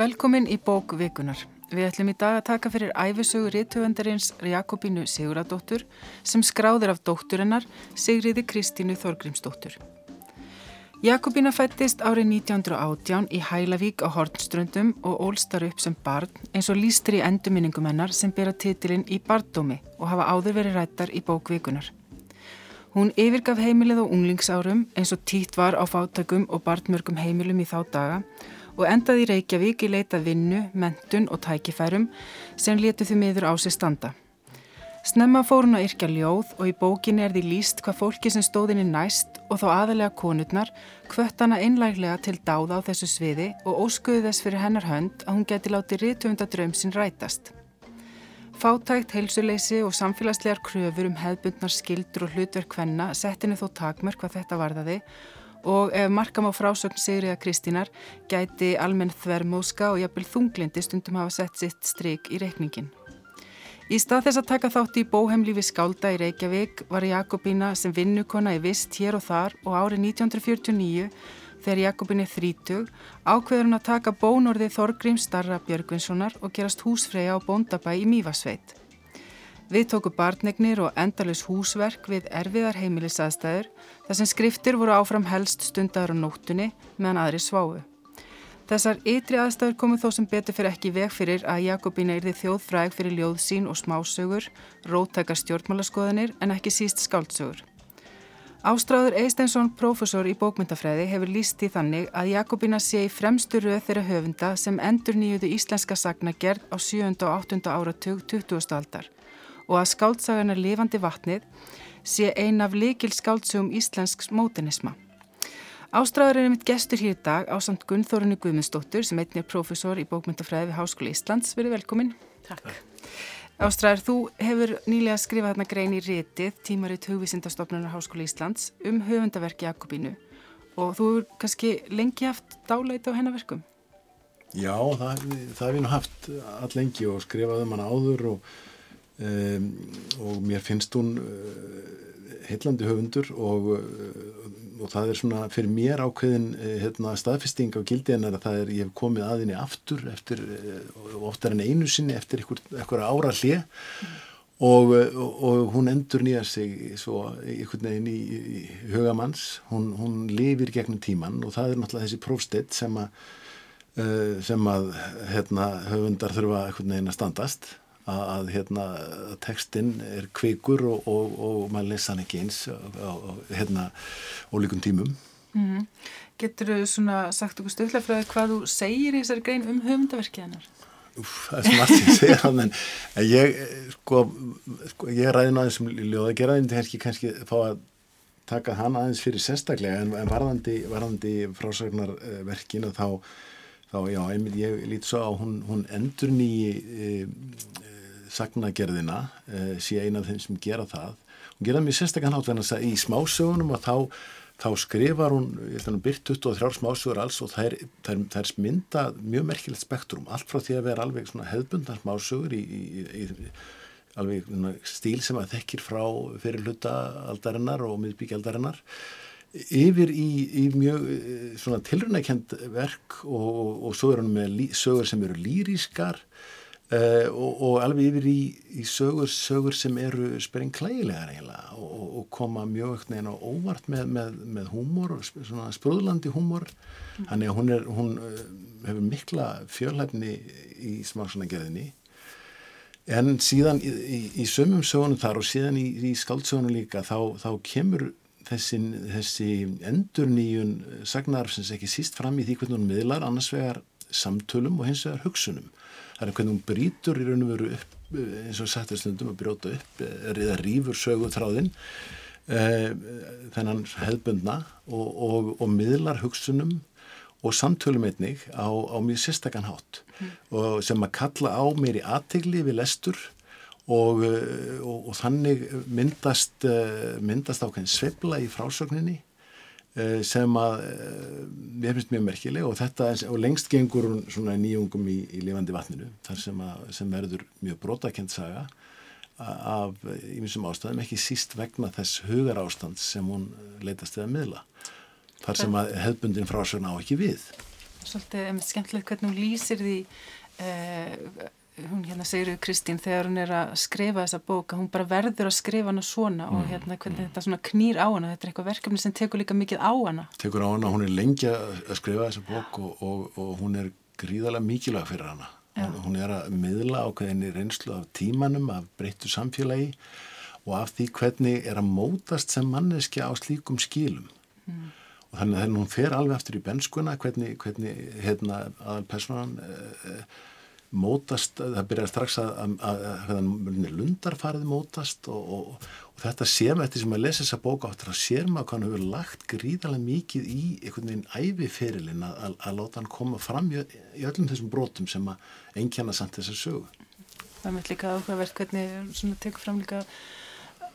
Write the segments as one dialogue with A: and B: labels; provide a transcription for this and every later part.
A: Velkomin í bók Vikunar. Við ætlum í dag að taka fyrir æfisögu rítuvendarins Jakobínu Siguradóttur sem skráðir af dótturinnar Sigriði Kristínu Þorgrímsdóttur. Jakobína fættist árið 1918 í Hælavík á Hortströndum og ólstar upp sem barn eins og lístur í enduminningum hennar sem bera titilinn í barndómi og hafa áður verið rættar í bók Vikunar. Hún yfirgaf heimilið á unglingsárum eins og títt var á fátökum og barnmörgum heimilum í þá daga og endaði í Reykjavík í leita vinnu, mentun og tækifærum sem letu því miður á sig standa. Snemma fór hún að yrkja ljóð og í bókinni er því líst hvað fólki sem stóðinni næst og þá aðalega konurnar kvött hana einlæglega til dáða á þessu sviði og óskuði þess fyrir hennar hönd að hún geti látið rítumunda draum sinn rætast. Fátækt, heilsuleysi og samfélagslegar kröfur um hefbundnar skildur og hlutverk hvenna settinni þó takmörk hvað þetta varðaði og ef markam á frásögn Sigriða Kristínar gæti almenn þvermóska og jafnvel þunglindi stundum hafa sett sitt stryk í reikningin. Í stað þess að taka þátt í bóheimlífi skálda í Reykjavík var Jakobína sem vinnukona í vist hér og þar og árið 1949 þegar Jakobín er þrítug ákveður hann að taka bónorðið Þorgrím Starra Björgvinssonar og gerast húsfreyja á bóndabæ í Mývasveit. Við tóku barnegnir og endalus húsverk við erfiðar heimilisaðstæður þar sem skriftir voru áfram helst stundar á nóttunni meðan aðri sváu. Þessar ytri aðstæður komu þó sem betur fyrir ekki veg fyrir að Jakobína yrði þjóðfræg fyrir ljóðsín og smásögur, rótækar stjórnmálaskoðanir en ekki síst skáldsögur. Ástráður Eisteinsson, profesor í bókmyndafræði, hefur líst í þannig að Jakobína sé í fremstu röð þeirra höfunda sem endur nýjuðu íslenska sagnagerð á 7. og 8. áratug 20. aldar og að skáldsaganar lifandi vatnið sé ein af likil skáldsögum íslensks mótenisma. Ástráður er einmitt gestur hér í dag á samt Gunnþórunni Guðmundsdóttur sem einnig er profesor í bókmyndafræði við Háskóli Íslands. Verið velkomin.
B: Takk.
A: Ástráður, þú hefur nýlega skrifað þarna grein í rétið tímarið hugvísindastofnunar Háskóli Íslands um höfundaverki Jakobínu og þú hefur kannski lengi haft dálæti á hennaverkum.
C: Já, það, það hef ég nú haft allengi og skrifað um hana áður og um, og mér finnst hún uh, heillandi höfundur og, uh, og það er svona fyrir mér ákveðin uh, hérna, staðfesting á gildi en það er ég hef komið aðinni aftur eftir, oftar en einu sinni eftir einhverja ára hlið. Og, og, og hún endur nýja sig svo einhvern veginn í, í hugamanns, hún, hún lifir gegnum tíman og það er náttúrulega þessi prófstett sem að, sem að hérna, höfundar þurfa einhvern veginn að standast að hérna, textin er kveikur og, og, og maður lesa hann ekki eins á hérna, ólíkum tímum.
A: Mm -hmm. Getur þú svona sagt okkur stöðlega frá hvað þú segir í þessari grein um höfundaverkið hennar?
C: Úf, það er smart að segja hann en ég, sko, sko ég ræði náðins um ljóðagerðin til kannski, kannski fá að taka hann aðeins fyrir sérstaklega en, en varðandi, varðandi frásagnarverkin og þá þá já, einmitt ég lít svo á hún, hún endur nýji e, sagnagerðina eh, sé eina af þeim sem gera það. Hún gera mjög sérstaklega nátt venast að í smásögunum og þá, þá skrifar hún að byrja 23 smásögur alls og er, það er mynda mjög merkilegt spektrum, allt frá því að vera alveg hefðbundar smásögur í, í, í alveg stíl sem að þekkir frá fyrir hluta aldarinnar og miðbyggjaldarinnar yfir í, í mjög eh, tilrunakend verk og, og, og svo er hann með sögur sem eru lýrískar Uh, og, og alveg yfir í, í sögur, sögur sem eru sprengklægilegar eiginlega og, og koma mjög ekkert neina óvart með, með, með húmor, svona spröðlandi húmor mm. þannig að hún, er, hún uh, hefur mikla fjölhæfni í smáksona gerðinni en síðan í, í, í sömum sögunum þar og síðan í, skaldsögunum líka þá, þá kemur þessi, þessi endur nýjun sagnar sem ekki síst fram í því hvernig hún miðlar annars vegar samtölum og hins vegar hugsunum er hvernig hún brítur í raun og veru upp eins og sættir stundum að brjóta upp eða rýfur sögu þráðinn e, þennan hefðbundna og, og, og miðlar hugsunum og samtölum einnig á, á mjög sérstakann hátt mm. og sem að kalla á mér í aðtegli við lestur og, og þannig myndast, myndast ákveðin svebla í frásögninni Eh, sem að við eh, finnst mjög merkileg og þetta og lengst gengur hún svona nýjungum í, í lifandi vatninu þar sem, að, sem verður mjög brotakent saga af ímyndisum ástæðum ekki síst vegna þess hugar ástand sem hún leitast að miðla þar sem að hefðbundin frásögn á ekki við.
A: Svolítið skemmtilegt hvernig hún lýsir því uh, hún hérna segir Kristín þegar hún er að skrifa þessa bók að hún bara verður að skrifa hana svona mm. og hérna hvernig þetta svona knýr á hana. Þetta er eitthvað verkefni sem tekur líka mikið á hana.
C: Tekur á hana, hún er lengi að skrifa þessa bók og, og, og hún er gríðarlega mikilvæg fyrir hana. Hún, hún er að miðla ákveðinni reynslu af tímanum, af breyttu samfélagi og af því hvernig er að mótast sem manneskja á slíkum skilum. Mm. og þannig að hún fer alveg aftur í benskuna hvernig, hvernig hérna, aðal personan eh, mótast, það byrjar strax að, að, að, að lundarfarið mótast og, og, og þetta sér maður eftir sem að lesa þessa bóka áttur að sér maður hvað hann hefur lagt gríðarlega mikið í einhvern veginn æfiferilin að láta hann koma fram í, í öllum þessum brotum sem að engjana samt þessar sögu.
A: Það með líka áhugavert hvernig svona tekur fram líka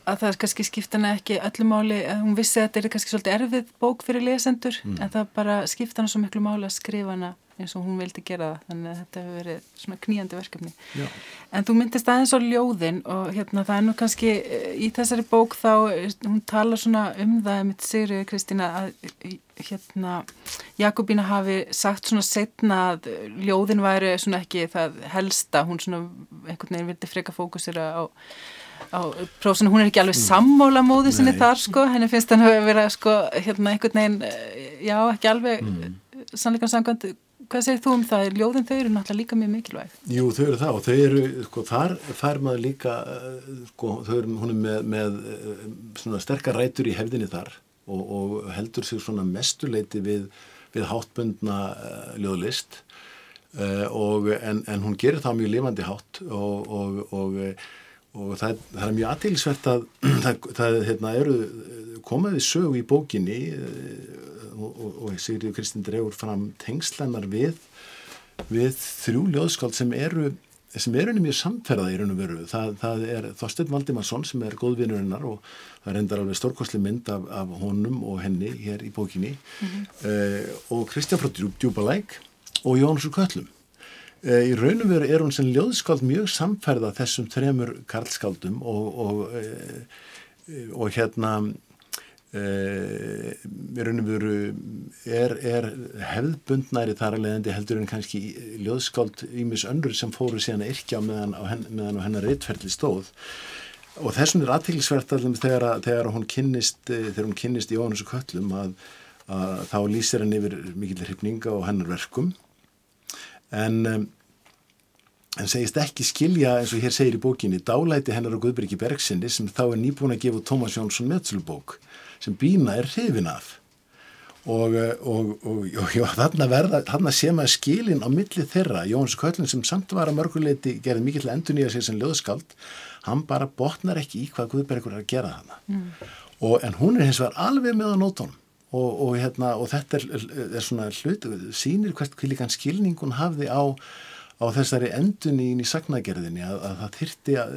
A: að það kannski skipta hana ekki öllum máli, hún vissi að þetta er kannski svolítið erfið bók fyrir lesendur mm. en það bara skipta hana svo miklu máli að skrifa hana eins og hún vildi gera það þannig að þetta hefur verið svona kníjandi verkefni Já. en þú myndist aðeins á ljóðin og hérna það er nú kannski eh, í þessari bók þá, eh, hún talar svona um það mitt Sigriði Kristína að hérna Jakobína hafi sagt svona setna að ljóðin væri svona ekki það helsta, hún svona einhvern veginn vildi freka fókusera á á prófsonu, hún er ekki alveg sammála móðu sinni Nei. þar sko, henni finnst hann að vera sko, hérna einhvern veginn eh, já, ekki alveg mm. sannleikan sangand hvað segir þú um það? Ljóðin þau eru náttúrulega líka mjög mikilvæg.
C: Jú, þau eru það og þau eru, sko, þar fær maður líka eh, sko, þau eru, hún er með, með eh, svona sterkar rætur í hefðinni þar og, og heldur sig svona mestuleiti við, við háttbundna uh, ljóðlist og en, en hún gerir það mjög lifandi hátt og, og, og og það, það er mjög aðtilsvert að það, það hérna, eru komaði sög í bókinni eh, og, og, og Sigriður Kristinn drefur fram tengslennar við, við þrjú ljóðskáld sem eru sem eru mjög samferða í raun og veru. Það, það er Þorstein Valdimarsson sem er góðvinnurinnar og það reyndar alveg stórkosli mynd af, af honum og henni hér í bókinni. Mm -hmm. uh, og Kristján frá Djúbalæk og Jónasur Köllum í raunum veru er hún sem ljóðskáld mjög samferða þessum þremur karlskáldum og, og, eh, og hérna eh, í raunum veru er, er hefðbundnæri þar að leiðandi heldur en kannski ljóðskáld ímis önnur sem fóru síðan að yrkja meðan á, henn, meðan á hennar reittferðli stóð. Og þessum er aðtilsvert allir þegar, þegar hún kynnist þegar hún kynnist í Jóhannes og Köllum að, að þá lýsir henn yfir mikill hrifninga og hennar verkum. En, en segist ekki skilja eins og hér segir í bókinni dálæti hennar á Guðbyrgi Bergsinni sem þá er nýbúin að gefa Tómas Jónsson meðsölubók sem Bína er hrifin af. Og, og, og, og þarna, verða, þarna sé maður skilin á milli þeirra. Jóns Köllin sem samt var að mörguleiti gerði mikill endur nýja sér sem löðskald hann bara botnar ekki í hvað Guðbergur er að gera þarna. Mm. en hún er hins vegar alveg með á nótónum og, og, hérna, og þetta er, er svona hlut, sínir hvert kvílikan skilningun hafði á, á þessari endun í, í sagnagerðinni að, að það þyrti að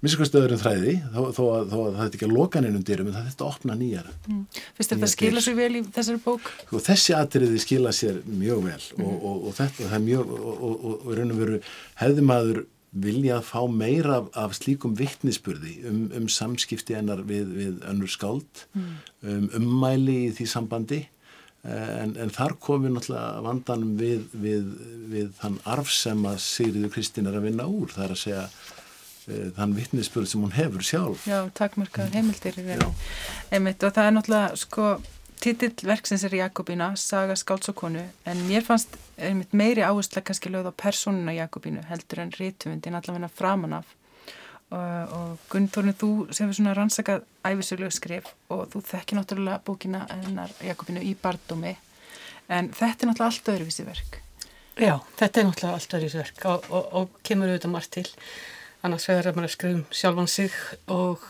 C: minnskvæmstöðurinn þræði þó, þó, að, þó að það þetta ekki að loka neinum dyrum en það þetta opna nýjar mm.
A: Fyrst þetta skila sér vel í þessari bók?
C: Sko, þessi atriði skila sér mjög vel mm. og, og þetta það er mjög og raun og veru hefði maður vilja að fá meira af, af slíkum vittnisspurði um, um samskipti ennar við, við önnur skáld mm. um ummæli í því sambandi eh, en, en þar komum náttúrulega vandanum við, við, við þann arf sem að Sigriður Kristín er að vinna úr. Það er að segja e, þann vittnisspurð sem hún hefur sjálf.
A: Já, takkmarka heimildir Einmitt, og það er náttúrulega sko Titill verksins er Jakobína, saga skálsokonu, en mér fannst einmitt meiri áhersla kannski lögð á personuna Jakobínu heldur en rítumundin allavega framan af og, og Gunnþórnir, þú sem er svona rannsakað æfisöglu skrif og þú þekki náttúrulega bókina ennar Jakobínu í bardómi, en þetta er náttúrulega allt öðruvísi verk.
B: Já, þetta er náttúrulega allt öðruvísi verk og, og, og kemur auðvitað margt til, annars vegar að maður skrifum sjálfan sig og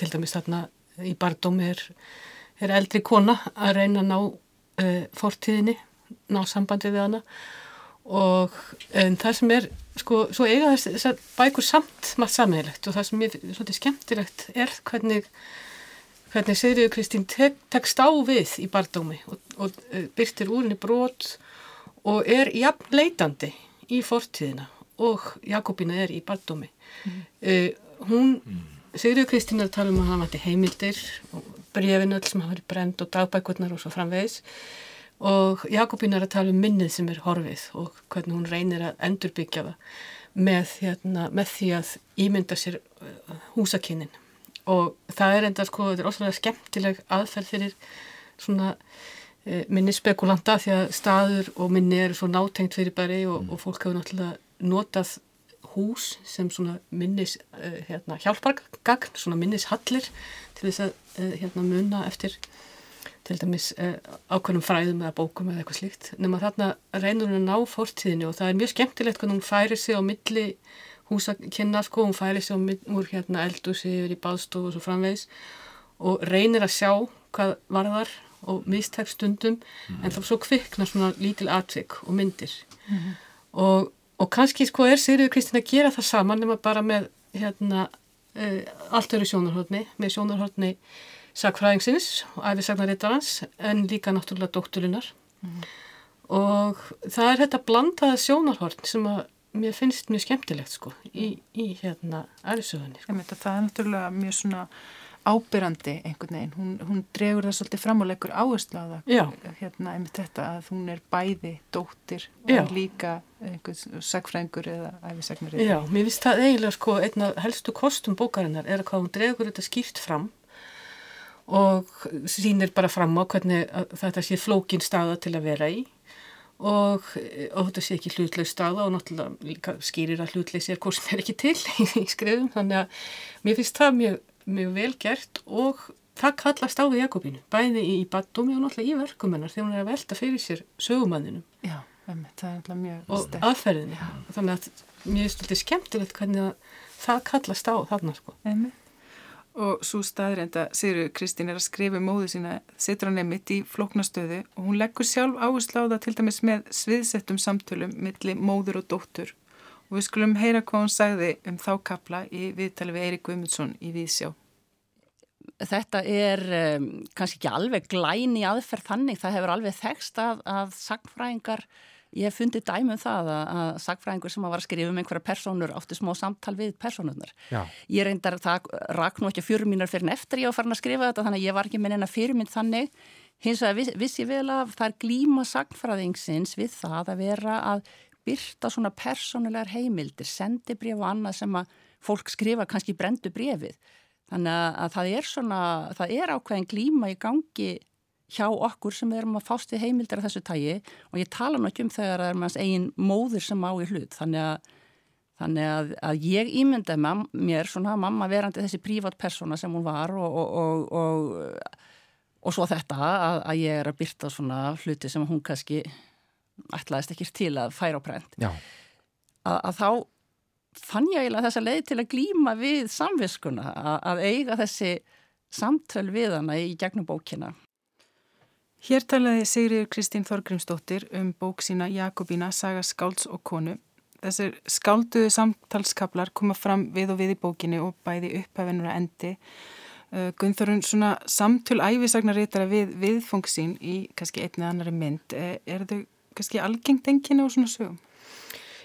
B: til dæmis þarna í bardómi er er eldri kona að reyna að ná uh, fortíðinni, ná sambandi við hana og um, það sem er, sko, svo eiga þess, að bækur samt maður sammeðilegt og það sem er svolítið skemmtilegt er hvernig, hvernig Sigriður Kristín tek, tekst á við í bardómi og, og uh, byrtir úrinni brot og er jafn leitandi í fortíðina og Jakobina er í bardómi. Mm. Uh, hún, mm. Sigriður Kristín er að tala um að hann vati heimildir og brefin öll sem hafa verið brend og dagbækurnar og svo framvegis og Jakobín er að tala um minnið sem er horfið og hvernig hún reynir að endurbyggja það með, hérna, með því að ímynda sér uh, húsakynnin og það er enda sko, þetta er ósvæmlega skemmtileg aðferð fyrir svona e, minni spekulanta því að staður og minni eru svo nátengt fyrir bæri og, mm. og fólk hefur náttúrulega notað hús sem svona minnis uh, hérna, hjálpargagn, svona minnishallir til þess að uh, hérna, munna eftir til dæmis uh, ákveðnum fræðum eða bókum eða eitthvað slíkt nema þarna reynur hún að ná fórtíðinu og það er mjög skemmtilegt hvernig hún færir sig á milli húsa kynna sko, hún færir sig á úr hérna eldúsi yfir í baðstofu og svo framvegs og reynir að sjá hvað varðar og mistek stundum mm. en þá svo kvikna svona lítil atvik og myndir mm. og og kannski sko er Sigriður Kristín að gera það saman nema bara með hérna uh, allt öru sjónarhóttni með sjónarhóttni sakfræðingsins og æfisagnarittarans en líka náttúrulega doktorinnar mm. og það er þetta blandaða sjónarhóttn sem að mér finnst mjög skemmtilegt sko í, í hérna æfisögunni sko.
A: Það er náttúrulega mjög svona ábyrrandi einhvern veginn, hún, hún dregur það svolítið fram og leggur áherslu á það hérna einmitt þetta að hún er bæði dóttir Já. og líka einhvers sagfrængur eða æfisagnur
B: Já, mér finnst það eiginlega sko einna helstu kostum bókarinnar er að hvað hún dregur þetta skýrt fram og sínir bara fram á hvernig þetta sé flókin staða til að vera í og, og þetta sé ekki hlutleis staða og náttúrulega skýrir að hlutleis er hvort sem er ekki til í skrifum þannig að mér finnst það mjög mjög vel gert og það kallast á við Jakobínu, bæði í baddómi og náttúrulega í verkumennar þegar hún er að velta fyrir sér sögumanninum
A: Já, það er náttúrulega mjög
B: og sterk. aðferðinu, Já. þannig að mjög stoltið skemmtilegt hvernig það kallast á þarna sko
A: Emme. Og svo staður enda Sigur Kristín er að skrifa um móðu sína setur hann nefnitt í floknastöðu og hún leggur sjálf áherslu á það til dæmis með sviðsettum samtölum millir móður og dóttur. Og við skulum heyra hvað hún sagði um þá kapla í viðtali við Eirik Guðmundsson í Víðsjá
D: þetta er um, kannski ekki alveg glæni aðferð þannig, það hefur alveg þekst að, að sagfræðingar, ég hef fundið dæmum það að, að sagfræðingur sem að var að skrifa um einhverja personur átti smá samtal við personurnar. Já. Ég reyndar það rak nú ekki fjörum mínar fyrir en eftir ég var farin að skrifa þetta þannig að ég var ekki með neina fyrirmynd þannig, hins vegar viss, viss ég vel að það er glíma sagfræðingsins við það að vera að byrta svona personulegar heimildir, sendi bref og annað sem að fólk skrifa kannski brendu brefið Þannig að það er svona, það er ákveðin glíma í gangi hjá okkur sem við erum að fást við heimildar af þessu tægi og ég tala náttúrulega um þegar það er maður eigin móðir sem á í hlut. Þannig að, þannig að, að ég ímyndaði mér svona mamma verandi þessi prívatpersona sem hún var og, og, og, og svo þetta að, að ég er að byrta svona hluti sem hún kannski ætlaðist ekki til að færa á prent. Að þá fann ég eiginlega þessa leið til að glýma við samviskuna að eiga þessi samtöl við hana í gegnum bókina.
A: Hér talaði Sigriður Kristín Þorgrimsdóttir um bók sína Jakobína, Saga skálds og konu. Þessir skálduðu samtalskablar koma fram við og við í bókinu og bæði upphafennur að endi. Uh, Gunnþorun, svona samtöl æfisagnarítara við viðfóngsín í kannski einni annari mynd, er, er þau kannski algengt enginu og svona sögum?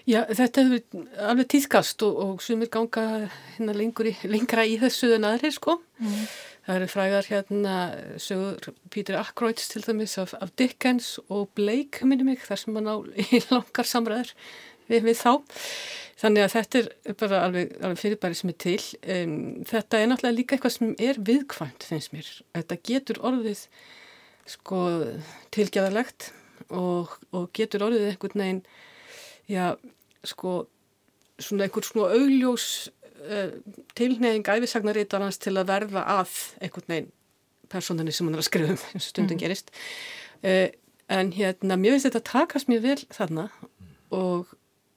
B: Já, þetta hefur alveg týðkast og, og sumir ganga hérna lengur í, lengra í þessu en aðri, sko. Mm. Það eru frægar hérna sögur Pítur Ackroyds til dæmis af, af Dickens og Blake, minnum mig, þar sem hann á í langar samræður við, við þá. Þannig að þetta er bara alveg, alveg fyrirbæri sem er til. Um, þetta er náttúrulega líka eitthvað sem er viðkvæmt, finnst mér. Þetta getur orðið, sko, tilgjæðarlegt og, og getur orðið einhvern veginn já, sko svona einhvern svona augljós uh, tilneyðing æfisagnarítarans til að verða að einhvern veginn personinni sem hann er að skrifa um eins og stundum mm. gerist. Uh, en hérna, mér finnst þetta að takast mjög vel þarna og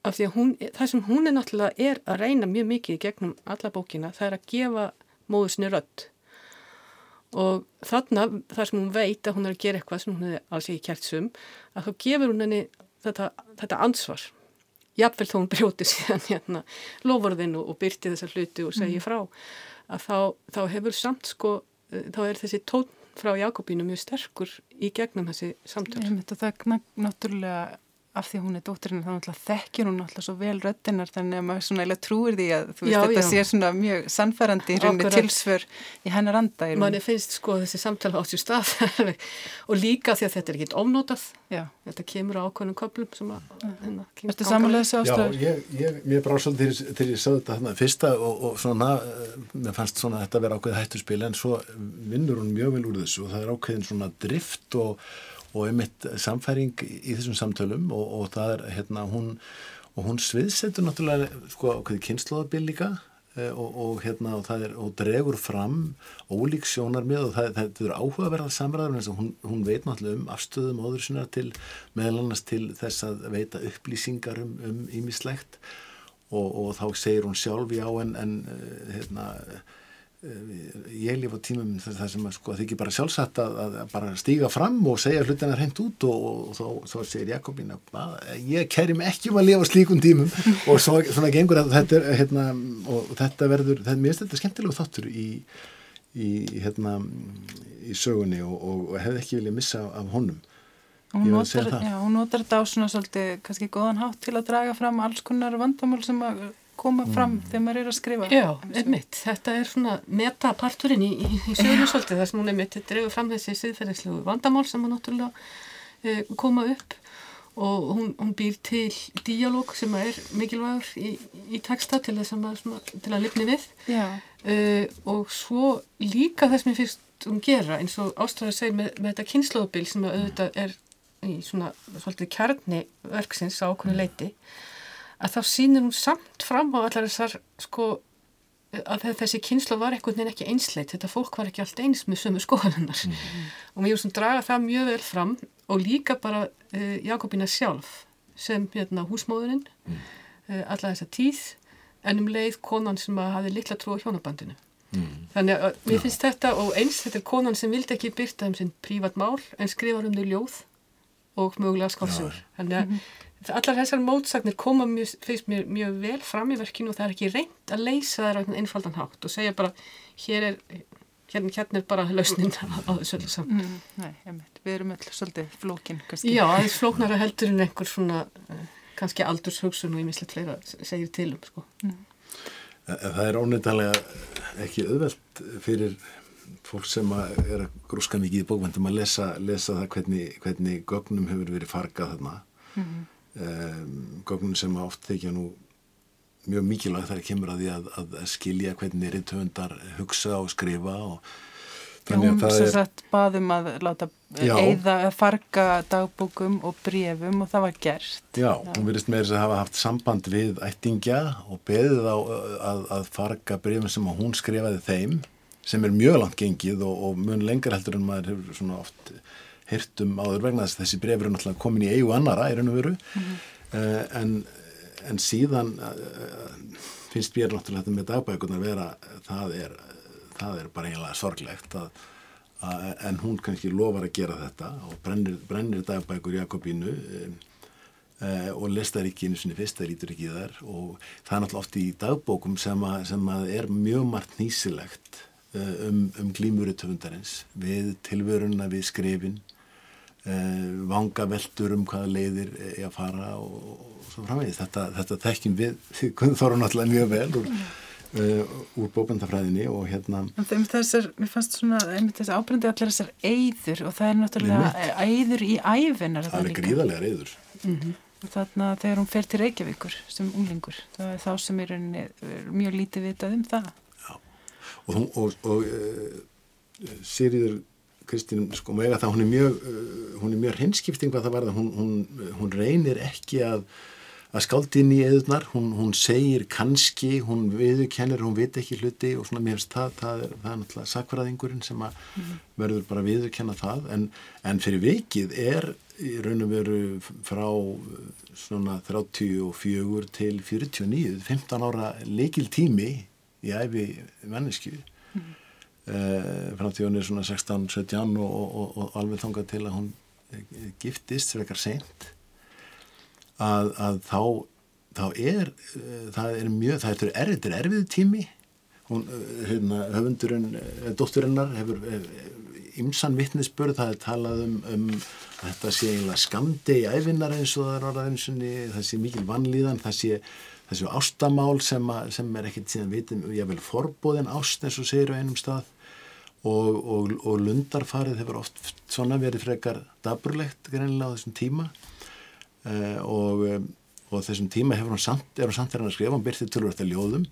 B: af því að hún, það sem hún er náttúrulega er að reyna mjög mikið gegnum alla bókina, það er að gefa móðusni rödd. Og þarna, þar sem hún veit að hún er að gera eitthvað sem hún hefði alls ekki kert sum, að þá gefur hún henni þetta, þetta ansvar jafnvel þó hún brjóti síðan hérna lofurðinu og byrti þessa hluti og segi mm. frá að þá, þá hefur samt sko, eh, þá er þessi tón frá Jakobínu mjög sterkur í gegnum þessi samtöl.
A: Það er náttúrulega af því að hún er dóttirinn þá náttúrulega þekkir hún náttúrulega svo vel röttinar þannig að maður svona eiginlega trúir því að þú veist
B: Já,
A: þetta
B: já.
A: sé svona mjög sannfærandi í rauninni tilsvör í hennar anda í
B: manni finnst sko þessi samtala átt sér stað og líka því að þetta er ekkit ofnótað
A: Já,
B: þetta kemur á ákveðnum köplum sem að hérna, ganga
A: samanlega
B: við.
A: þessu
C: Já,
A: ástæður?
C: ég, ég, mér brá svolítið þegar, þegar ég sagði þetta þarna fyrsta og, og svona, eh, mér fannst svona þetta vera ákveðið hættuspil en svo vinnur hún mjög vel úr þessu og það er ákveðin svona drift og, og einmitt samfæring í þessum samtölum og, og það er hérna hún og hún sviðsetur náttúrulega sko ákveðið kynnslóðabil líka eh, og, og hérna og það er og dregur fram ólík sjónarmið og það, það, er áhugaverðar samræður hún, hún veit náttúrulega um afstöðum áður sinna til meðal annars til þess að veita upplýsingar um, um ímislegt og, og þá segir hún sjálf já en, en eh, hérna ég lif á tímum þar sem að sko þykir bara sjálfsagt að, að, bara stíga fram og segja hlutina hreint út og, og, þá, þá segir Jakobín að ég kæri mig ekki um að lifa slíkum tímum. Og svo, svona gengur að þetta er hérna, og þetta verður, þetta, mér finnst þetta skemmtilegu þáttur í, í hérna í sögunni og, og, og hefði ekki viljað missa af, honum.
A: Hún notar, já, hún notar þetta á svona svolítið kannski góðan hátt til að draga fram alls konar vandamál sem að koma fram
C: Mm.
A: þegar maður er að skrifa.
B: Já, einmitt, þetta er svona metaparturinn í, í, í sögurnu svolítið. Þar sem hún einmitt drefur fram þessi siðferðislegu vandamál sem að náttúrulega e, koma upp og hún, hún býr til díalóg sem er mikilvægur í, í texta til þess að maður svona, til að lifni við.
A: Já,
B: e, og svo líka þess mér fyrst um gera eins og ástæður segir með, með þetta kynnslóðbil sem að auðvitað er í svona svolítið kjarni verksins á okkur leiti að þá sýnir hún samt fram á allar þessar sko að þe- þessi kynsla var einhvern veginn ekki einsleit þetta fólk var ekki allt eins með sömu skoðaninnar og mér finnst hún draga það mjög vel fram og líka bara uh, Jakobína sjálf sem hérna húsmóðurinn mm. alla þessa tíð en um leið konan sem að hafi litla trú á hjónabandinu. Þannig að mér finnst þetta og eins þetta er konan sem vildi ekki byrta um sinn prívat mál en skrifar um þau ljóð og mögulega skálsugur þannig að allar þessar mótsagnir koma mjög, finnst mér mjög vel fram í verkinu og það er ekki reynd að leysa á einhvern einfaldan hátt og segja bara hér er, hérna, hérna er bara lausnin á, á þessu öllu saman.
A: mm, nei, einmitt, við erum öll svolítið flókin kannski.
B: Já, aðeins flóknara heldur en einhver svona eh, kannski aldurshugsun og ímislegt fleira segir til um sko.
C: En það er ónefndalega ekki auðvelt fyrir fólk sem að er að grúska mikið í bókvendum að lesa, lesa það hvernig, hvernig gögnum hefur verið fargað þarna. Mm gögnum sem oft þykja nú mjög mikilvæg þar kemur að því að, að skilja hvernig rithöfundar hugsa og skrifa og
A: Já, hún sem sagt baðum að láta eða að farga dagbókum og brefum og það var gert.
C: Já, hún virðist með þess að hafa haft samband við ættingja og beðið á að, að farga brefum sem að hún skrifaði þeim sem er mjög langt gengið og, og mun lengur heldur en maður hefur svona oft hirtum áður vegna þess að þessi bref eru náttúrulega komin í eigu annara í raun og veru. Uh, en, en síðan uh, finnst mér náttúrulega þetta með dagbækunar vera það er, það er bara eiginlega sorglegt að, að, en hún kannski lofar að gera þetta og brennir, brennir dagbækur Jakobínu um, uh, og listar ekki einu sinni fyrst, það lítur ekki í þær. Og það er náttúrulega oft í dagbókum sem að, sem að er mjög margt nýsilegt uh, um, um glímuritöfundarins við tilvöruna við skrifin vanga veldur um hvaða leiðir er að fara og, og svo framvegis. Þetta, þetta þekkjum við Gunnþóru náttúrulega mjög vel úr, uh, úr bókbendafræðinni og hérna
A: þeim þessar, mér fannst svona, ábrendi allir þessar eyður og það er náttúrulega eyður í æfinar.
C: það er gríðarlega reyður
A: Og þarna þegar hún fer til Reykjavíkur sem unglingur, það er þá sem er er mjög lítið vitað um það.
C: og, hún- og, og uh, Sýriður Kristín, sko, mega það, hún er mjög uh, mjög hinskipting hvað það verða hún, hún, hún reynir ekki að að skáldi inn í eðunar, hún, hún segir kannski, hún viðurkennir hún veit ekki hluti og svona mér finnst það það er, það er náttúrulega sakfræðingurinn sem að verður bara viðurkenna það. En, en fyrir vikið er í raun og veru frá svona 34 til 49, 15 ára leikil tími í æfi mannesku mm. uh, hún er svona 16-17 og, og, og, alveg þangað til að hún eh, giftist frekar seint að, að þá þá er uh, það er mjög, það er erfið, erfið tími. Hún, hérna, höfundurinn dótturinnar hefur ymsan vittnesbörð, það er talað um, um þetta sé eiginlega skamdi í æfinnar eins og það er orðað eins og það sé mikil vannlíðan, það sé þessu ástamál sem, að, sem er ekkert síðan vitum, ég vil forbóðin ást eins og segir á einum stað og, og, og lundarfarið hefur oft svona verið frekar daburlegt greinlega á þessum tíma. Uh, og, og þessum tíma hefur hún samt, er hún samt verið að skrifa, hún byrti tölvöld að ljóðum.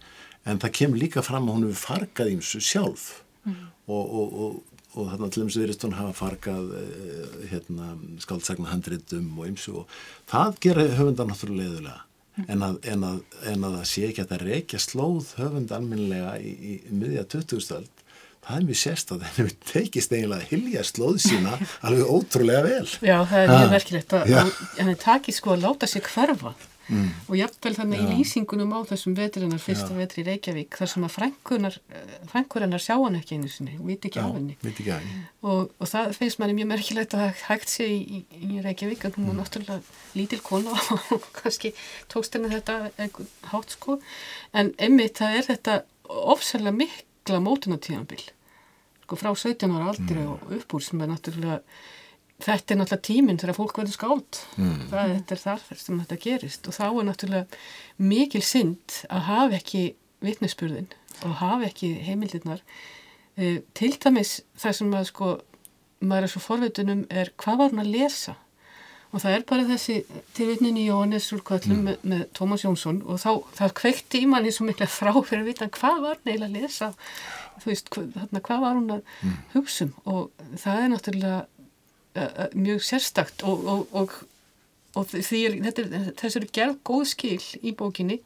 C: En það kemur líka fram að hún hefur fargað ímsu sjálf. Mm. og og þarna til dæmis virðist hún hafa fargað uh, hérna, skáldsagna handritum og ymsu og það gerir höfundar náttúrulega leðulega mm. en, að, en, að, en að það sé ekki að það reykja slóð höfund alminlega í, í, miðja 2000-öld það er mjög sérst að henni tekist eiginlega að hilja slóð sína alveg ótrúlega vel.
B: Já, það er mjög verkilegt að henni takist sko að láta sig hverfa. Mm. og jafnvel þannig í lýsingunum á þessum vetrinnar, fyrsta Já. vetri í Reykjavík þar sem að frænkurinnar sjá hann ekki einu sinni viti ekki á henni. og, og það finnst manni mjög merkilegt að hægt sé í, í Reykjavík en hún var mm. náttúrulega lítil kona og kannski tókst henni þetta hátt sko. En emmitt það er þetta ofsalega mikla mótunatíðanbill sko frá 17 ára aldri mm. og uppúr sem er náttúrulega þetta er náttúrulega tíminn þegar fólk verður skált mm. það er þar sem þetta gerist og þá er náttúrulega mikil synd að hafa ekki vitnesspurðin og hafa ekki heimildirnar e, til dæmis það sem að sko maður er svo forveitunum er hvað var hann að lesa og það er bara þessi tilvitnin í Jóhannes úr kvöllum mm. með, með Tómas Jónsson og þá það kveikti í manni svo mikla frá fyrir að vita hvað var eiginlega að lesa þú veist, hvað, hvað var hann að mm. hugsa um og það er náttúrulega uh, mjög sérstakt og, og, og, og því er, er, þessi eru gerð góð skil í bókinni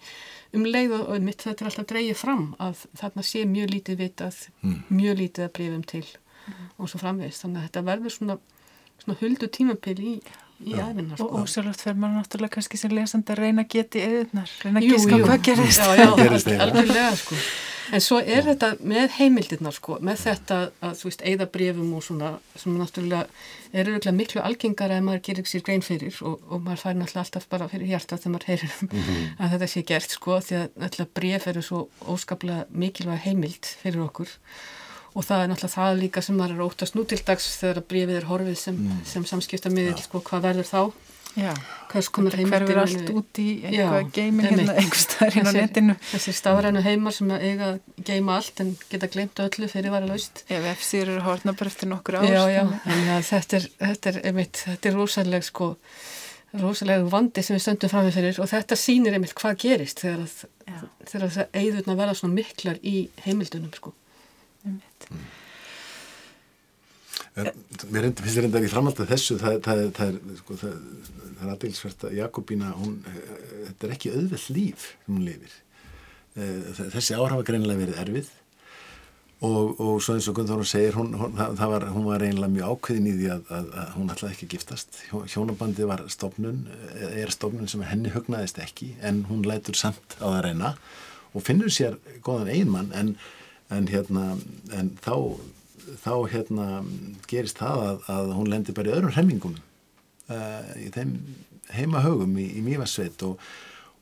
B: um leið og mitt þetta er alltaf dreyið fram að þarna sé mjög lítið vitað, mm. mjög lítið að breyfum til mm. og svo framvegist þannig að þetta verður svona, svona huldu tímapil í í æfinar
A: sko. og ósjálfsagt fer maður náttúrulega kannski sem lesandi að reyna að geti eðunar reyna að gíska hvað gerist.
B: Já, já, alveg sko. En svo er þetta með heimildirnar sko með þetta að þú veist eigða brefum og svona sem náttúrulega er auðvitað miklu algengar að maður gerir sér grein fyrir og, og maður fær náttúrulega alltaf bara fyrir hjarta þegar maður heyrir um mm -hmm. að þetta sé gert sko því að náttúrulega bref eru svo óskaplega mikilvæg heimild fyrir okkur og það er náttúrulega það líka sem maður er óttast nú til dags þegar brefið er horfið sem, mm. sem samskipta miðil sko hvað verður þá?
A: Já, hverfur allt út í eitthvað geimin hérna einhverstaðar hérna á netinu?
B: Þessi stafrænu heimar sem eiga að geima allt en geta glemt öllu fyrir að vera laust
A: Ef F-sýr eru hórna bara eftir nokkur ást
B: Já, já, en ja, þetta er þetta er, einmitt, þetta er rosalega sko rosalega vandi sem við stöndum fram með fyrir og þetta sýnir einmitt hvað gerist þegar að, þegar að það eigðurna verða svona miklar í heimildunum sko mm.
C: En mér finnst þetta í framhald að þessu það, það, það er sko, er aðeinsvert að Jakobína hún, þetta er ekki auðveld líf sem hún lifir. Eh, þessi ár hafa greinilega verið erfið og, og svo eins og Gunnþórum segir hún, hún, var, hún var eiginlega mjög ákveðin í því að, að, að hún ætlaði ekki að giftast. Hjónabandi var stofnun er stofnun sem henni hugnaðist ekki en hún lætur samt á það reyna og finnur sér góðan einmann en, en hérna en þá þá hérna gerist það að, að hún lendir bara í öðrum hremmingum uh, í þeim heimahögum í, í Mývarsveit og,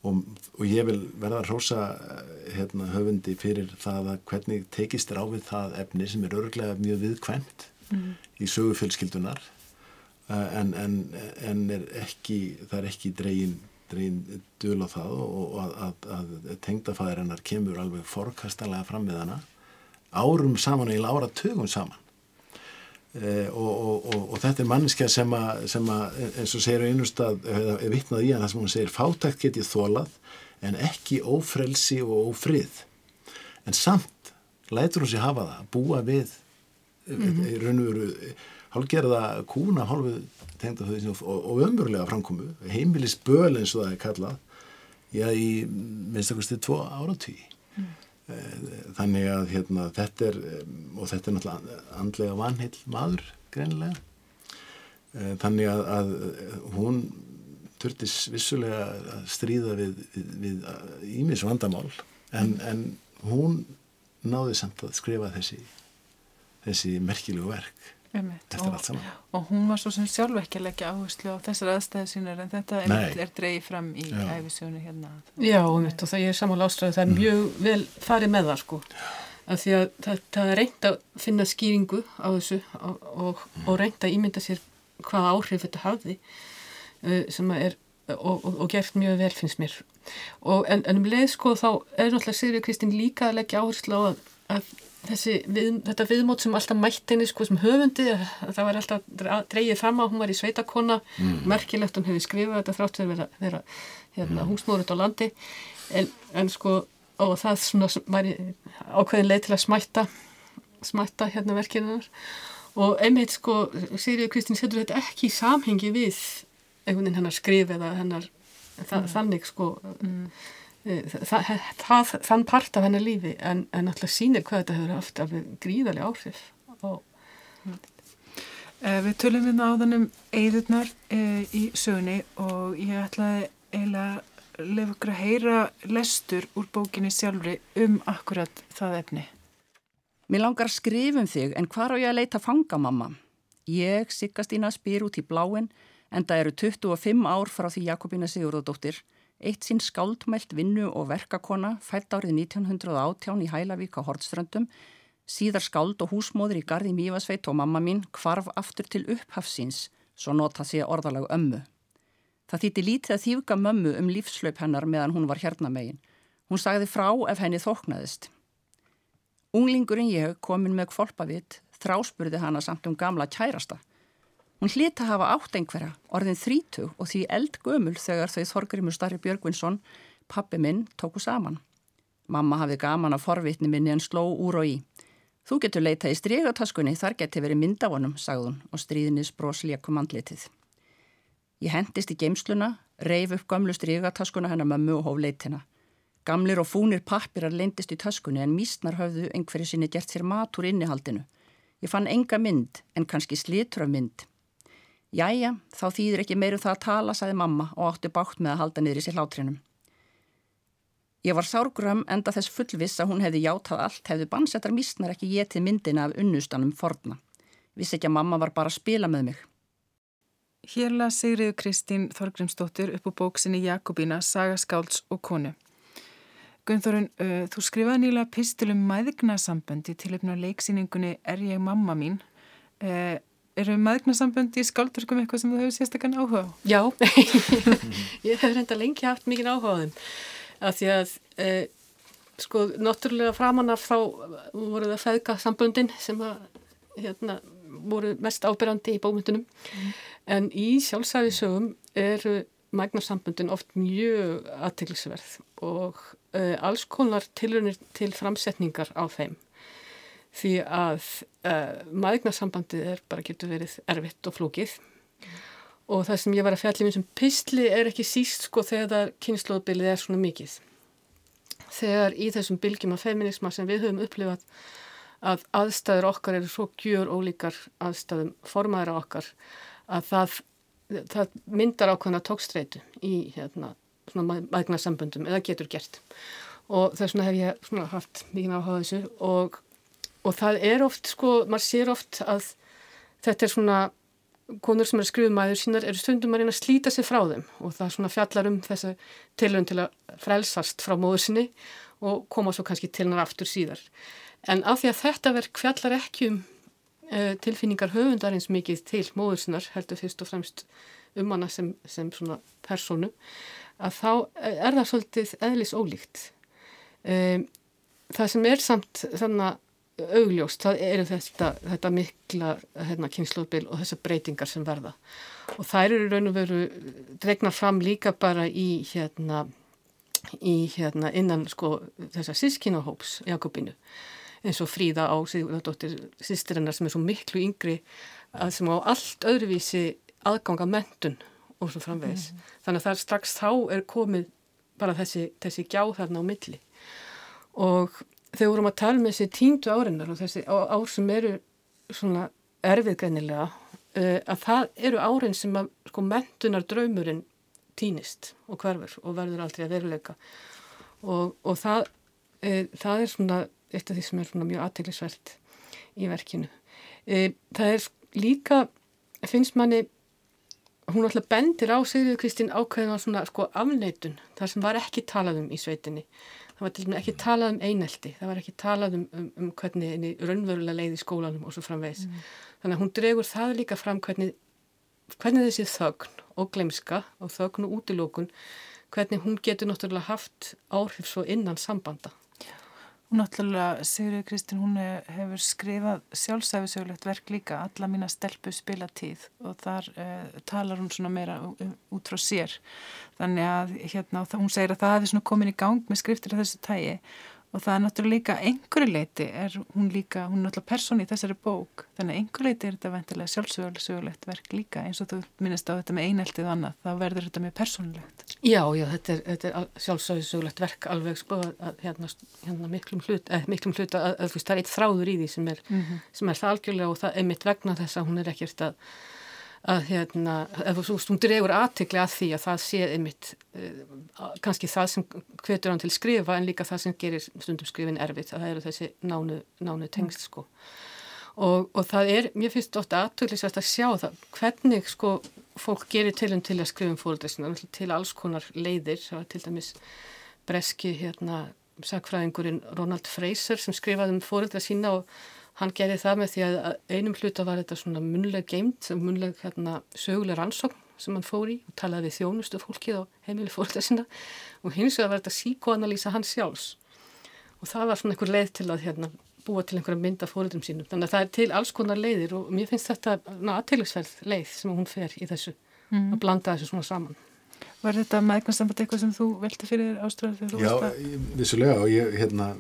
C: og, og ég vil verða að rosa eh, hérna, höfundi fyrir það að hvernig tekist er á við það efni sem er örglega mjög viðkvæmt mm. í sögufjölskyldunar uh, en, en, en er ekki, það er ekki dregin dul á það og að, að, að tengdafæðirinnar kemur alveg forkastalega fram með hana árum saman eða ára tögum saman e, og, og, og, og þetta er mannskja sem að, sem að eins og segir einustad, er vittnað í hann það sem hún segir, fátækt getið þólað en ekki ófrelsi og ófrið en samt lætur hún sér hafa það, búa við mm -hmm. í raun og veru hálfgerða kúna hálfu og ömurlega framkomu heimilis böl eins og það er kallað já í minnst okkur stið tvo áratví mm. Eh, þannig að hérna, þetta er og þetta er náttúrulega andlega vanheil maður greinilega. Eh, þannig að, að hún turtis vissulega að stríða við ímis vandamál en, en hún náði samt að skrifa þessi þessi merkilegu verk
A: og, og hún var svo sem sjálf ekki að leggja áherslu á þessar aðstæði sínar en þetta er dreigð fram í æfisjónu hérna.
B: Já, og, og það er samála ástræði það er mm. mjög vel farið með það sko. Af því að það, það er reynd að finna skýringu á þessu og, og, og reynd að ímynda sér hvaða áhrif þetta hafði uh, sem er og, og gert mjög vel finnst mér. En, en um leið sko þá er náttúrulega Sigri Kristinn líka að leggja áherslu á að, að við, þetta viðmót sem alltaf mætti henni sko sem höfundi það var alltaf dreyið fram á, hún var í sveitakona mm. merkilegt hún hefði skrifað þetta þrátt fyrir að vera, vera hérna, mm. húsmórut á landi en, en sko og það svona var ákveðin leið til að smætta smætta hérna verkinunar og einmitt sko Sigriður Kristinn setur þetta ekki í samhengi við einhvern veginn hennar skrif eða hennar mm. þannig sko mm. Það, það, þann part af hennar lífi en, en alltaf sínir hvað þetta hefur haft af gríðarlega áhrif og
A: eh, Við tölum við hérna náðan um eigðurnar e, í sögunni og ég ætlaði eiginlega að lefa okkur að heyra lestur úr bókinni sjálfri um akkurat það efni
D: Mér langar að skrifum þig en hvar á ég að leita fanga mamma? Ég, Siggastína, spyr út í bláin en það eru 25 ár frá því Jakobína Sigurðardóttir Eitt sinn skáldmælt vinnu og verkakona fætt árið 1918 í Hælavík á Hortströndum, síðar skáld og húsmóður í Garði Mívasveit og mamma mín kvarf aftur til upphafsins, svo nota sé orðalag ömmu. Það þýtti lítið að þývka mömmu um lífslaup hennar meðan hún var hérna megin. Hún sagði frá ef henni þóknaðist. Unglingurinn ég komin með kvolpavitt, þráspurði hana samt um gamla kærasta. Hún hlita hafa átt einhverja, orðin þrítug og því eldgömul þegar þau Þorgrimur Starri Björgvinsson, pappi minn, tóku saman. Mamma hafði gaman af forvitni minni en sló úr og í. Þú getur leitað í strygataskunni, þar geti verið myndafonum, sagðun og stríðinis brosleikum andlitið. Ég hendist í geimsluna, reif upp gamlu strygataskuna hennar mömmu og hóf leitina. Gamlir og fúnir pappirar leindist í taskunni en mísnar höfðu einhverju sinni gert sér mat úr innihaldinu. Ég fann enga mynd en kannski slitur af mynd. Jæja, þá þýðir ekki meirum það að tala, sagði mamma og átti bátt með að halda niður í sér hlátrinum. Ég var sárgrömm enda þess fullviss að hún hefði játað allt, hefði bannsettar mísnar ekki getið myndina af unnustanum forna. Vissi ekki að mamma var bara að spila með mig.
A: Hérla Sigriður Kristín Þorgrimsdóttir upp á bóksinni Jakobína, Saga Skálds og konu. Gunnþórun, uh, þú skrifaði nýlega pistilum mæðignasamböndi til uppná leiksýningunni Er ég mamma mín? Uh, eru maðurnarsamböndi í skáldverkum eitthvað sem þú hefur sérstaklega áhuga á?
B: Já, ég hef reynda lengi haft mikið áhuga á þeim af því að eh, sko, náttúrulega framann af þá voru það feðka samböndin sem að hérna, voru mest ábyrjandi í bómyndunum mm. en í sjálfsæðisögum eru magnarsamböndin oft mjög aðteglisverð og eh, alls konar tilunir til framsetningar á þeim því að uh, maðurnarsambandið er bara getur verið erfitt og flókið mm. og það sem ég var að fjalla í mjög sem pysli er ekki síst sko þegar kynnslóðbilið er svona mikið þegar í þessum bylgjum af feminisma sem við höfum upplifað að aðstæður okkar eru svo gjur ólíkar aðstæðum formaður á okkar að það, það myndar ákvæmna tókstreitu í hérna, maðurnarsambandum eða getur gert og þess vegna hef ég haft mikið áhuga þessu og og það er oft sko, maður sér oft að þetta er svona konur sem er að skrifa mæður sínar eru stundum að reyna að slíta sig frá þeim og það svona fjallar um þessu tilhörun til að frelsast frá móður sinni og koma svo kannski til hennar aftur síðar. En af því að þetta verk fjallar ekki um uh, tilfinningar höfundarins mikið til móður sinnar, heldur fyrst og fremst um hana sem, sem svona personu, að þá er það svolítið eðlis ólíkt. Um, það sem er samt þannig að augljóst, það eru þetta, þetta mikla hérna, kynnslóðbil og þessar breytingar sem verða. Og þær eru raun og veru dregna fram líka bara í hérna, í hérna innan sko þessar sískinahóps Jakobinu eins og Fríða á sýstirinnar sem er svo miklu yngri að sem á allt öðruvísi aðganga mentun og svo framvegis. Mm. þannig að það er strax þá er komið bara þessi, þessi gjá þarna á milli. Og þegar vorum að tala með um þessi tíndu árinnar og þessi ár sem eru svona erfiðgænilega uh, að það eru árin sem að sko mentunar draumurinn týnist og hverfur og verður aldrei að veruleika og, og það, uh, það er svona eitt af því sem er svona mjög aðteglisvert í verkinu. Uh, það er líka, finnst manni hún alltaf bendir á Sigriður Kristín ákveðin á svona sko afneitun, það sem var ekki talað um í sveitinni. Það var til dæmis ekki talað um einelti, það var ekki talað um, um, um hvernig henni raunverulega leið í skólanum og svo framvegs. Mm. Þannig að hún dregur það líka fram hvernig, hvernig þessi þögn og glemska og þögn og útilókun, hvernig hún getur náttúrulega haft áhrif svo innan sambanda.
A: Náttúrulega, Sigurður Kristinn, hún hefur skrifað sjálfsæfisögulegt verk líka, alla mína stelpu spila tíð og þar uh, talar hún svona meira út frá sér. Þannig að hérna, hún segir að það hefði svona komin í gang með skriftir af þessu tægi og það er náttúrulega líka einhverju leiti er hún líka, hún er náttúrulega persóni í þessari bók, þannig að einhverju leiti er þetta ventilega sjálfsögulegt verk líka. Eins og þú minnist á þetta með eineltið og annað þá verður þetta með persónulegt.
B: Já, já, þetta er, þetta er sjálfsögulegt verk alveg sko að hérna, hérna miklum hlut, eh, miklum hlut að, að, að það er eitt þráður í því sem er, mm -hmm. sem er það algjörlega og það er mitt vegna þess að hún er ekkert að að hérna, ef þú stundur eigur aðtikli að því að það sé einmitt uh, kannski það sem hvetur hann til skrifa en líka það sem gerir stundum skrifin erfitt, það eru þessi nánu, nánu tengst sko. Og, og það er, mér finnst þetta ofta aðtöklisvægt að sjá það, hvernig sko fólk gerir til um til að skrifa um fólkdreysina til alls konar leiðir. Til dæmis breski hérna sagfræðingurinn Ronald Fraser sem skrifaði um fóröldra sína og Hann gerði það með því að einum hluta var þetta svona munleg geimt, munleg hérna, söguleg rannsókn sem hann fór í og talaði við þjónustu fólkið á heimili fólkið sinna og hins vegar var þetta síkoanalýsa hans sjálfs og það var svona einhver leið til að hérna, búa til einhverja mynda fóröldum sínum. Þannig að það er til alls konar leiðir og mér finnst þetta aðtæklusverð leið sem hún fer í þessu mm. að blanda þessu svona saman.
A: Var þetta meðgnarsamband eitthvað sem þú velti fyrir áströðu?
C: Já, vissulega og ég, hérna,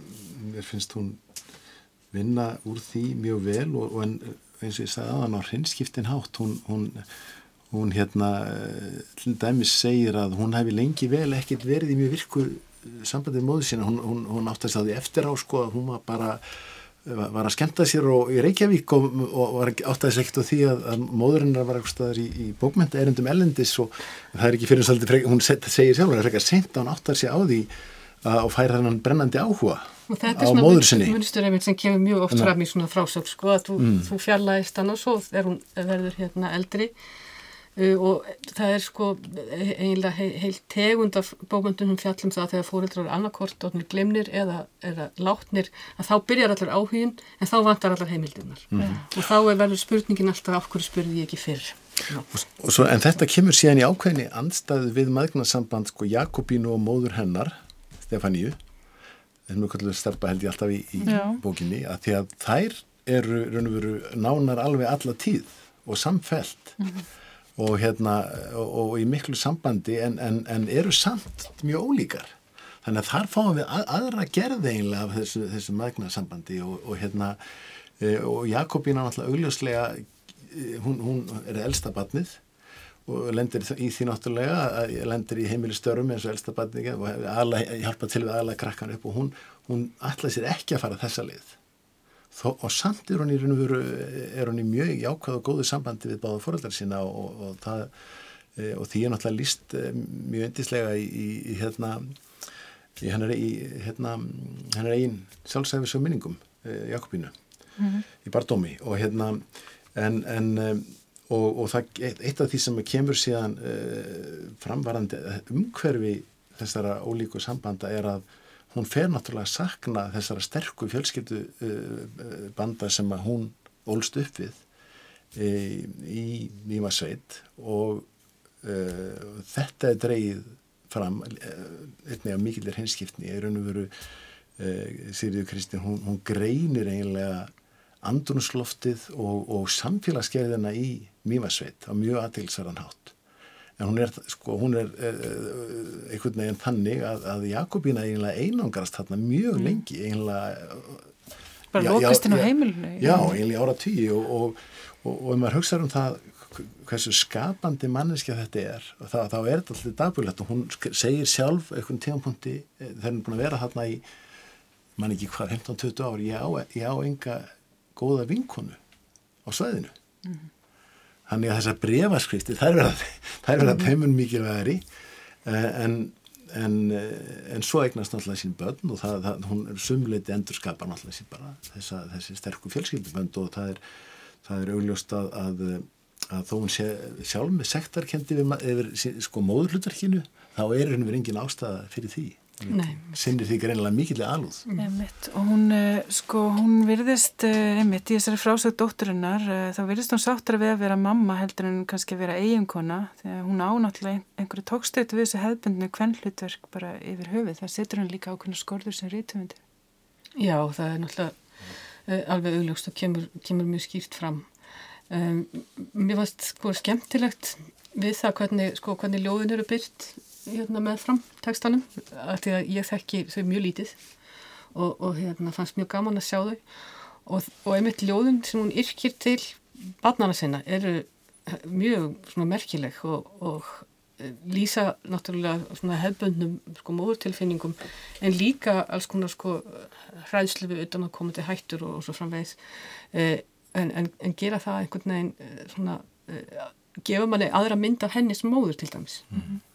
C: mér finnst hún vinna úr því mjög vel og, og eins og ég sagði aðan á hrinskiptin hátt hún, hún, hún hérna til dæmis segir að hún hefði lengi vel ekkert verið í mjög virku sambandið móðu sína, hún, hún, áttast að því eftir á sko að hún var bara var að skemta sér og, í Reykjavík og, og var áttast ekkert á því að, að móðurinnar var eitthvað staðar í, í bókmynda erindum ellendis og það er ekki fyrir svolítið, hún segir sjálf að það er eitthvað sent að hún áttast sér á því að, og fær hann brennandi áhuga.
B: Og þetta er svona munstur sem kemur mjög oft fram í svona frásög sko að þú, mm. þú fjarlægist hann og svo er hún verður hérna eldri uh, og það er sko eiginlega heil, heil tegund af bókmyndunum fjallum það þegar fóreldrar er annarkort og glemnir eða, eða látnir að þá byrjar allar áhugin en þá vantar allar heimildunar mm. og þá er verður spurningin alltaf af hverju spurði ég ekki fyrr.
C: Og svo, en þetta kemur síðan í ákveðni andstæðu við maðgnarsamband sko Jakobínu og móður hennar Stefáníu þessum við kallum stelpa held ég alltaf í, í bókinni að því að þær eru raun og veru nánar alveg alla tíð og samfelt mm -hmm. og hérna og, og í miklu sambandi en, en, en eru samt mjög ólíkar. Þannig að þar fáum við að, aðra gerði eiginlega af þessu, þessu magna sambandi og, og hérna e, og Jakobína náttúrulega augljóslega e, hún, hún er elsta batnið og lendir í því náttúrulega lendir í heimilistörfum eins og elsta batningi og hjálpa til við aðalega krakkan upp og hún, hún ætlaði sér ekki að fara þessa lið Þó, og samt er hún í og er hún í mjög jákvæð og góðu sambandi við báða fóröldar sína og, og, það, e, og því er náttúrulega líst e, mjög endislega í, í, í hérna í hennar hérna, einn sjálfsæfis og minningum e, Jakobínu mm -hmm. í Bardómi og hérna en, en og, og það, eitt af því sem kemur síðan uh, framvarandi umhverfi þessara ólíku sambanda er að hún fer náttúrulega að sakna þessara sterku fjölskyldu uh, banda sem að hún ólst upp við uh, í Nýmasveit og þetta er dreyið fram einnig af mikillir henskiptni er raun og veru Sýriður Kristinn, hún, hún greinir einlega andrunsloftið og, og samfélagsgerðina í Mývasveit á mjög aðtilsaran hátt. En hún er, sko, hún er, er, er einhvern veginn þannig að, að Jakobína eiginlega einangrast þarna mjög mm. lengi, eiginlega...
A: Bara lókast inn á heimilinu.
C: Já, eiginlega ára tíu og, og, og, og ef maður hugsaður um það hversu skapandi manneskja þetta er, þá, þá er þetta alltaf dagbúlegt og hún segir sjálf einhvern tímanpunti, eh, þegar hún er búin að vera þarna í, mann ekki hvað, 15-20 ár, ég á, ég á enga góða vinkonu á sveðinu. Mm -hmm. Þannig að þessar brefaskrifti, þær verða peimun mikið veri en, en, en svo eignast náttúrulega sín börn og það, það, hún sumleiti endur skapar náttúrulega sín bara þessa, þessi sterku fjölskyldubönd og það er, það er augljóst að, að, að þó hún sé sjálf með sektarkendi yfir sko móðurhlutverkinu þá er henni verið engin ástæða fyrir því sinnir því greinilega mikill alúð.
A: Einmitt. og hún eh, sko hún virðist eh, einmitt í þessari frásög dótturinnar eh, þá virðist hún sáttar við að vera mamma heldur en kannski að vera eiginkona þegar hún ánáttúrulega einhverju tókstötu við þessu hefðbundinu kvennhlutverk bara yfir höfuð. Það setur hún líka ákveðna skorður sem rítumundir
B: Já það er náttúrulega alveg augljóst og kemur, kemur mjög skýrt fram. Um, mér varst sko skemmtilegt við það hvernig, sko, hvernig ljóðin eru byrkt hérna, með fram tekstanum af því að ég þekki þau mjög lítið og, og hérna, fannst mjög gaman að sjá þau. Og, og einmitt ljóðun sem hún yrkir til barnana sinna eru mjög svona, merkileg og, og e, lýsa náttúrulega hefböndum sko, móðurtilfinningum en líka alls konar sko, hræðslu við utan að koma til hættur og svo framvegis. Eh, en, en, en gera það einhvern veginn e, svona, eh, gefa manni aðra mynd af henni sem móður til dæmis. Mm -hmm.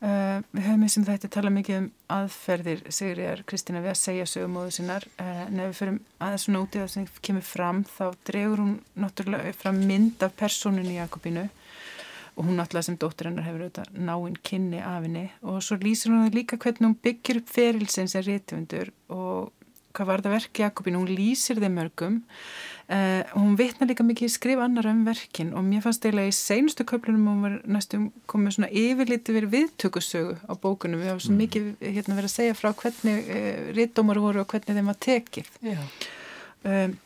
A: Uh, við höfum eins og þetta tala mikið um aðferðir Sigriðar Kristina við að segja sögumóðu sinnar uh, en ef við förum aðeins svona út í það sem kemur fram þá dregur hún náttúrulega fram mynd af personunni Jakobínu og hún náttúrulega sem dóttur hennar hefur auðvitað náinn kynni af henni. Og svo lýsir hún líka hvernig hún byggir upp ferilsins er réttöfundur og hvað var það verk Jakobínu, hún lýsir þeim mörgum Uh, hún vitna líka mikið skrif annar um verkin og mér fannst eiginlega í seinustu köflunum hún var næstum komið svona yfirliti verið viðtökusögu á bókunum. Við hafum svo mm. mikið hérna, verið að segja frá hvernig uh, eh, rittdómar voru og hvernig þeim var tekið. Um,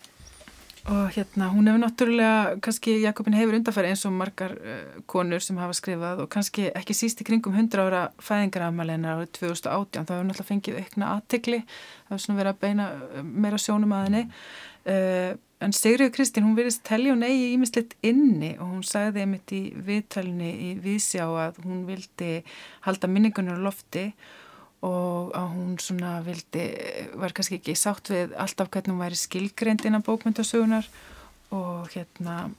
A: og hérna hún hefur náttúrulega kannski Jakobin hefur undarfæri eins og margar uh, konur sem hafa skrifað og kannski ekki síst í kringum 100 ára fæðingarafmæleina árið 2018 þá hefur náttúrulega fengið aukna aðtegli það hefur svona verið að beina meira sjónum að henni en Sigriður Kristín, hún verðist telja hún eigi ímisleitt inni og hún sagði einmitt í viðtalni í Vísjá að hún vildi halda minningunur lofti og að hún svona vildi, var kannski ekki sátt við alltaf hvernig hún væri skilgreynd innan bókmyndasögunar og hérna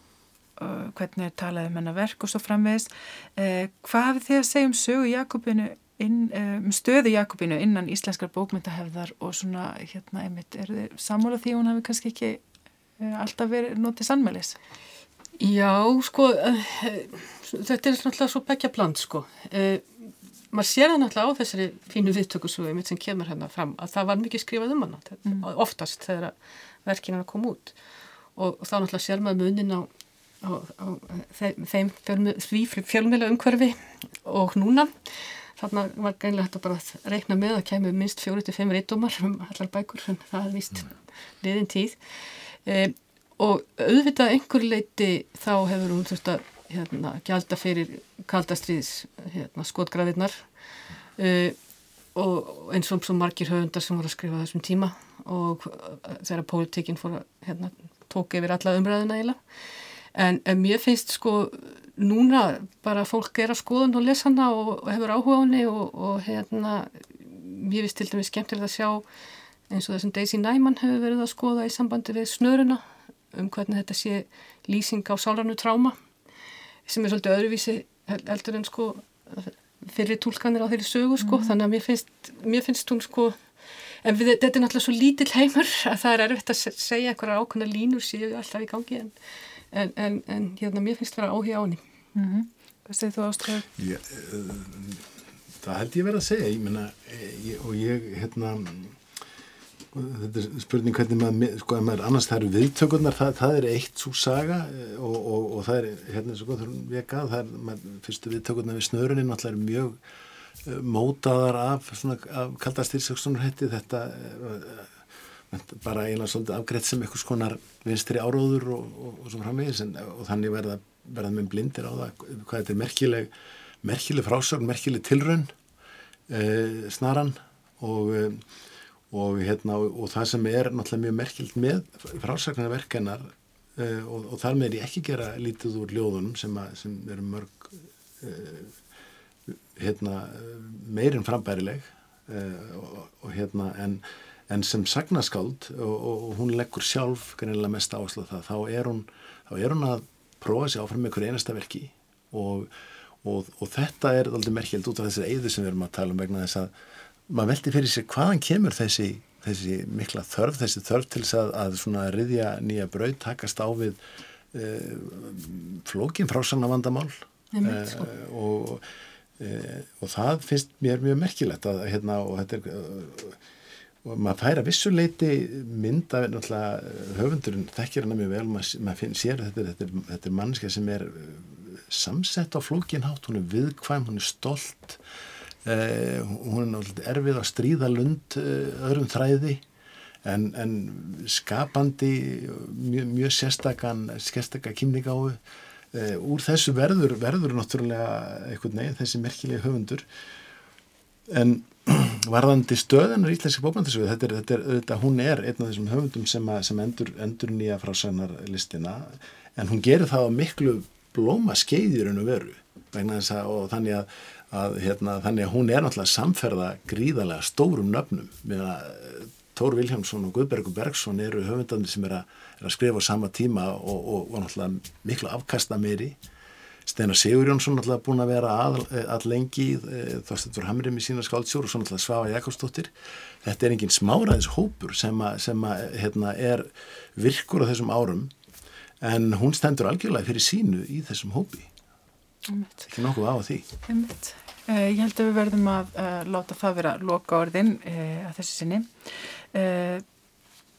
A: hvernig er talaði um hennar verk og svo framvegis. Uh, hvað hafið þið að segja um sögu Jakobinu inn, um stöðu Jakobinu innan íslenskar bókmyndahefðar og svona hérna einmitt, er þið sammála því hún hafi kannski ekki alltaf verið notið sannmælis?
B: Já, sko, uh, þetta er náttúrulega svo begja bland, sko. Uh, maður sér það náttúrulega á þessari fínu viðtökusögu mitt sem kemur hérna fram að það var mikið skrifað um hana, mm. oftast þegar verkinn hann kom út og, þá náttúrulega sér maður munin á, á, á þeim fjölmjöla umhverfi og núna þarna var gænlega þetta bara að reikna með að kemur minst fjóri til fimm reitdómar um allar bækur, það er vist liðin tíð e, og auðvitað einhver leiti þá hefur hún þurft að hérna, gælda fyrir kaldastriðs hérna, skotgrafinnar e, og eins og margir höfundar sem voru að skrifa þessum tíma og þegar pólitíkinn fór að hérna, tók yfir alla umræðina eiginlega. En, en mér finnst sko núna bara fólk er að skoðan og lesa hana og, og hefur áhuga á henni og, og hérna mér finnst til dæmis skemmtilegt að sjá eins og það sem Daisy Nyman hefur verið að skoða í sambandi við snöruna um hvernig þetta sé lýsing á sálarnu tráma sem er svolítið öðruvísi heldur en sko fyrir tólkanir á þeirri sögu sko mm. þannig að mér finnst, mér finnst hún sko en við, þetta er náttúrulega svo lítill heimur að það er erfitt að segja einhverja ákveðna línur síðu alltaf í gangi en, en, en, en hérna mér finnst það áhuga á henni mm -hmm.
A: Hvað segir þú ástæður?
C: Uh, það held ég verið að segja ég menna og ég hérna þetta er spurning hvernig maður, sko, maður annars það eru viðtökurnar, það, það er eitt svo saga eh, og, og, og það er hérna svo góð veka, það er maður, fyrstu viðtökurnar við snörunin alltaf er mjög uh, mótaðar af svona, af kaldastýrsöksunarhætti þetta uh, bara eiginlega svolítið afgreitt sem eitthvað skonar vinstri áróður og, og svo framvegis og þannig verða, verða með blindir á það hvað þetta er merkileg merkileg frásögn, merkileg tilraun uh, snaran og og, hérna, og það sem er náttúrulega mjög merkilt með frásagnaverkennar uh, og, og þar með er ég ekki gera lítið úr ljóðunum sem, að, sem eru mörg uh, hérna, meirinn frambærileg uh, og, hérna, en, en sem sagnaskáld og hún leggur sjálf greinilega mest áherslu það þá er hún, þá er hún að prófa sér áfram með einhverju einasta verki. Og þetta er aldrei merkilt út af þessari eiðu sem við erum að tala um vegna þess að maður veldi fyrir sér hvaðan kemur þessi, þessi mikla þörf, þessi þörf til þess að, að svona riðja nýja brauð takast á við uh, flókin frásanna vandamál
B: Einmitt, sko.
C: uh, og, uh, og það finnst mér mjög merkilegt að hérna og þetta er og maður fær að vissuleiti mynd af náttúrulega höfundurinn þekkir hana mjög vel, maður, maður finn, sér þetta, er- þetta, er- þetta er mannskja sem er samsett á flókinhátt, hún er viðkvæm, hún er stolt uh, hún er náttúrulega erfið að stríða lund uh, öðrum þræði en, en skapandi mjög, mjög sérstakann sérstaka kymningáfu uh, úr þessu verður verður náttúrulega einhvern veginn þessi merkilega höfundur. En varðandi stöðunar íslenski bókmyndasögu, þetta þetta þetta, hún er einn af þessum höfundum sem, að, sem endur, endur nýja frásagnar en hún gerir það á miklu blóma skeiðir en veru vegna þess að, og þannig að, að hérna, þannig að hún er náttúrulega samferða gríðarlega stórum nöfnum. Að Tór Viljámsson og Guðbergur Bergson eru höfundandi sem er að, er að skrifa á sama tíma og, og, og náttúrulega miklu afkasta meiri Steinar Sigur Jónsson náttúrulega búin að vera all, all lengi Þorstendur Hamrim í sína skáldsjór og svo náttúrulega Svafa Jakobsdóttir. Þetta er engin smáraðis hópur sem, a, sem a, hérna, er virkur á þessum árum en hún stendur algjörlega fyrir sínu í þessum hópi. Ekki nokkuð á því.
A: Uh, ég held að við verðum að uh, láta það vera loka orðin uh, að þessi sinni. Uh,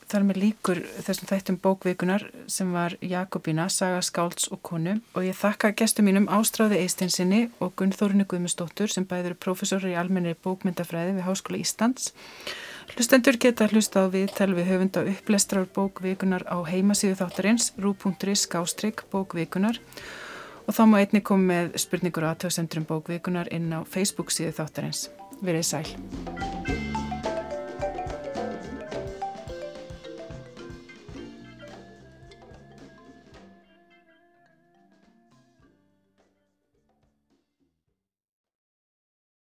A: þar með líkur þessum þættum bókvikunar sem var Jakobína, Saga Skálds og konu og ég þakka gestum mínum Ástráði Eistinsinni og Gunnþórinu Guðmustóttur sem bæður professorar í almennir bókmyndafræði við Háskóla Íslands. Hlustendur geta hlusta á viðtel við höfund á upplestrar bókvikunar á heimasíðu þáttarins rú.is skástrygg bókvikunar og þá má einni koma með spurningur og aðtöðsendur um bókvikunar inn á Facebook síðu þáttarins. Verið sæl.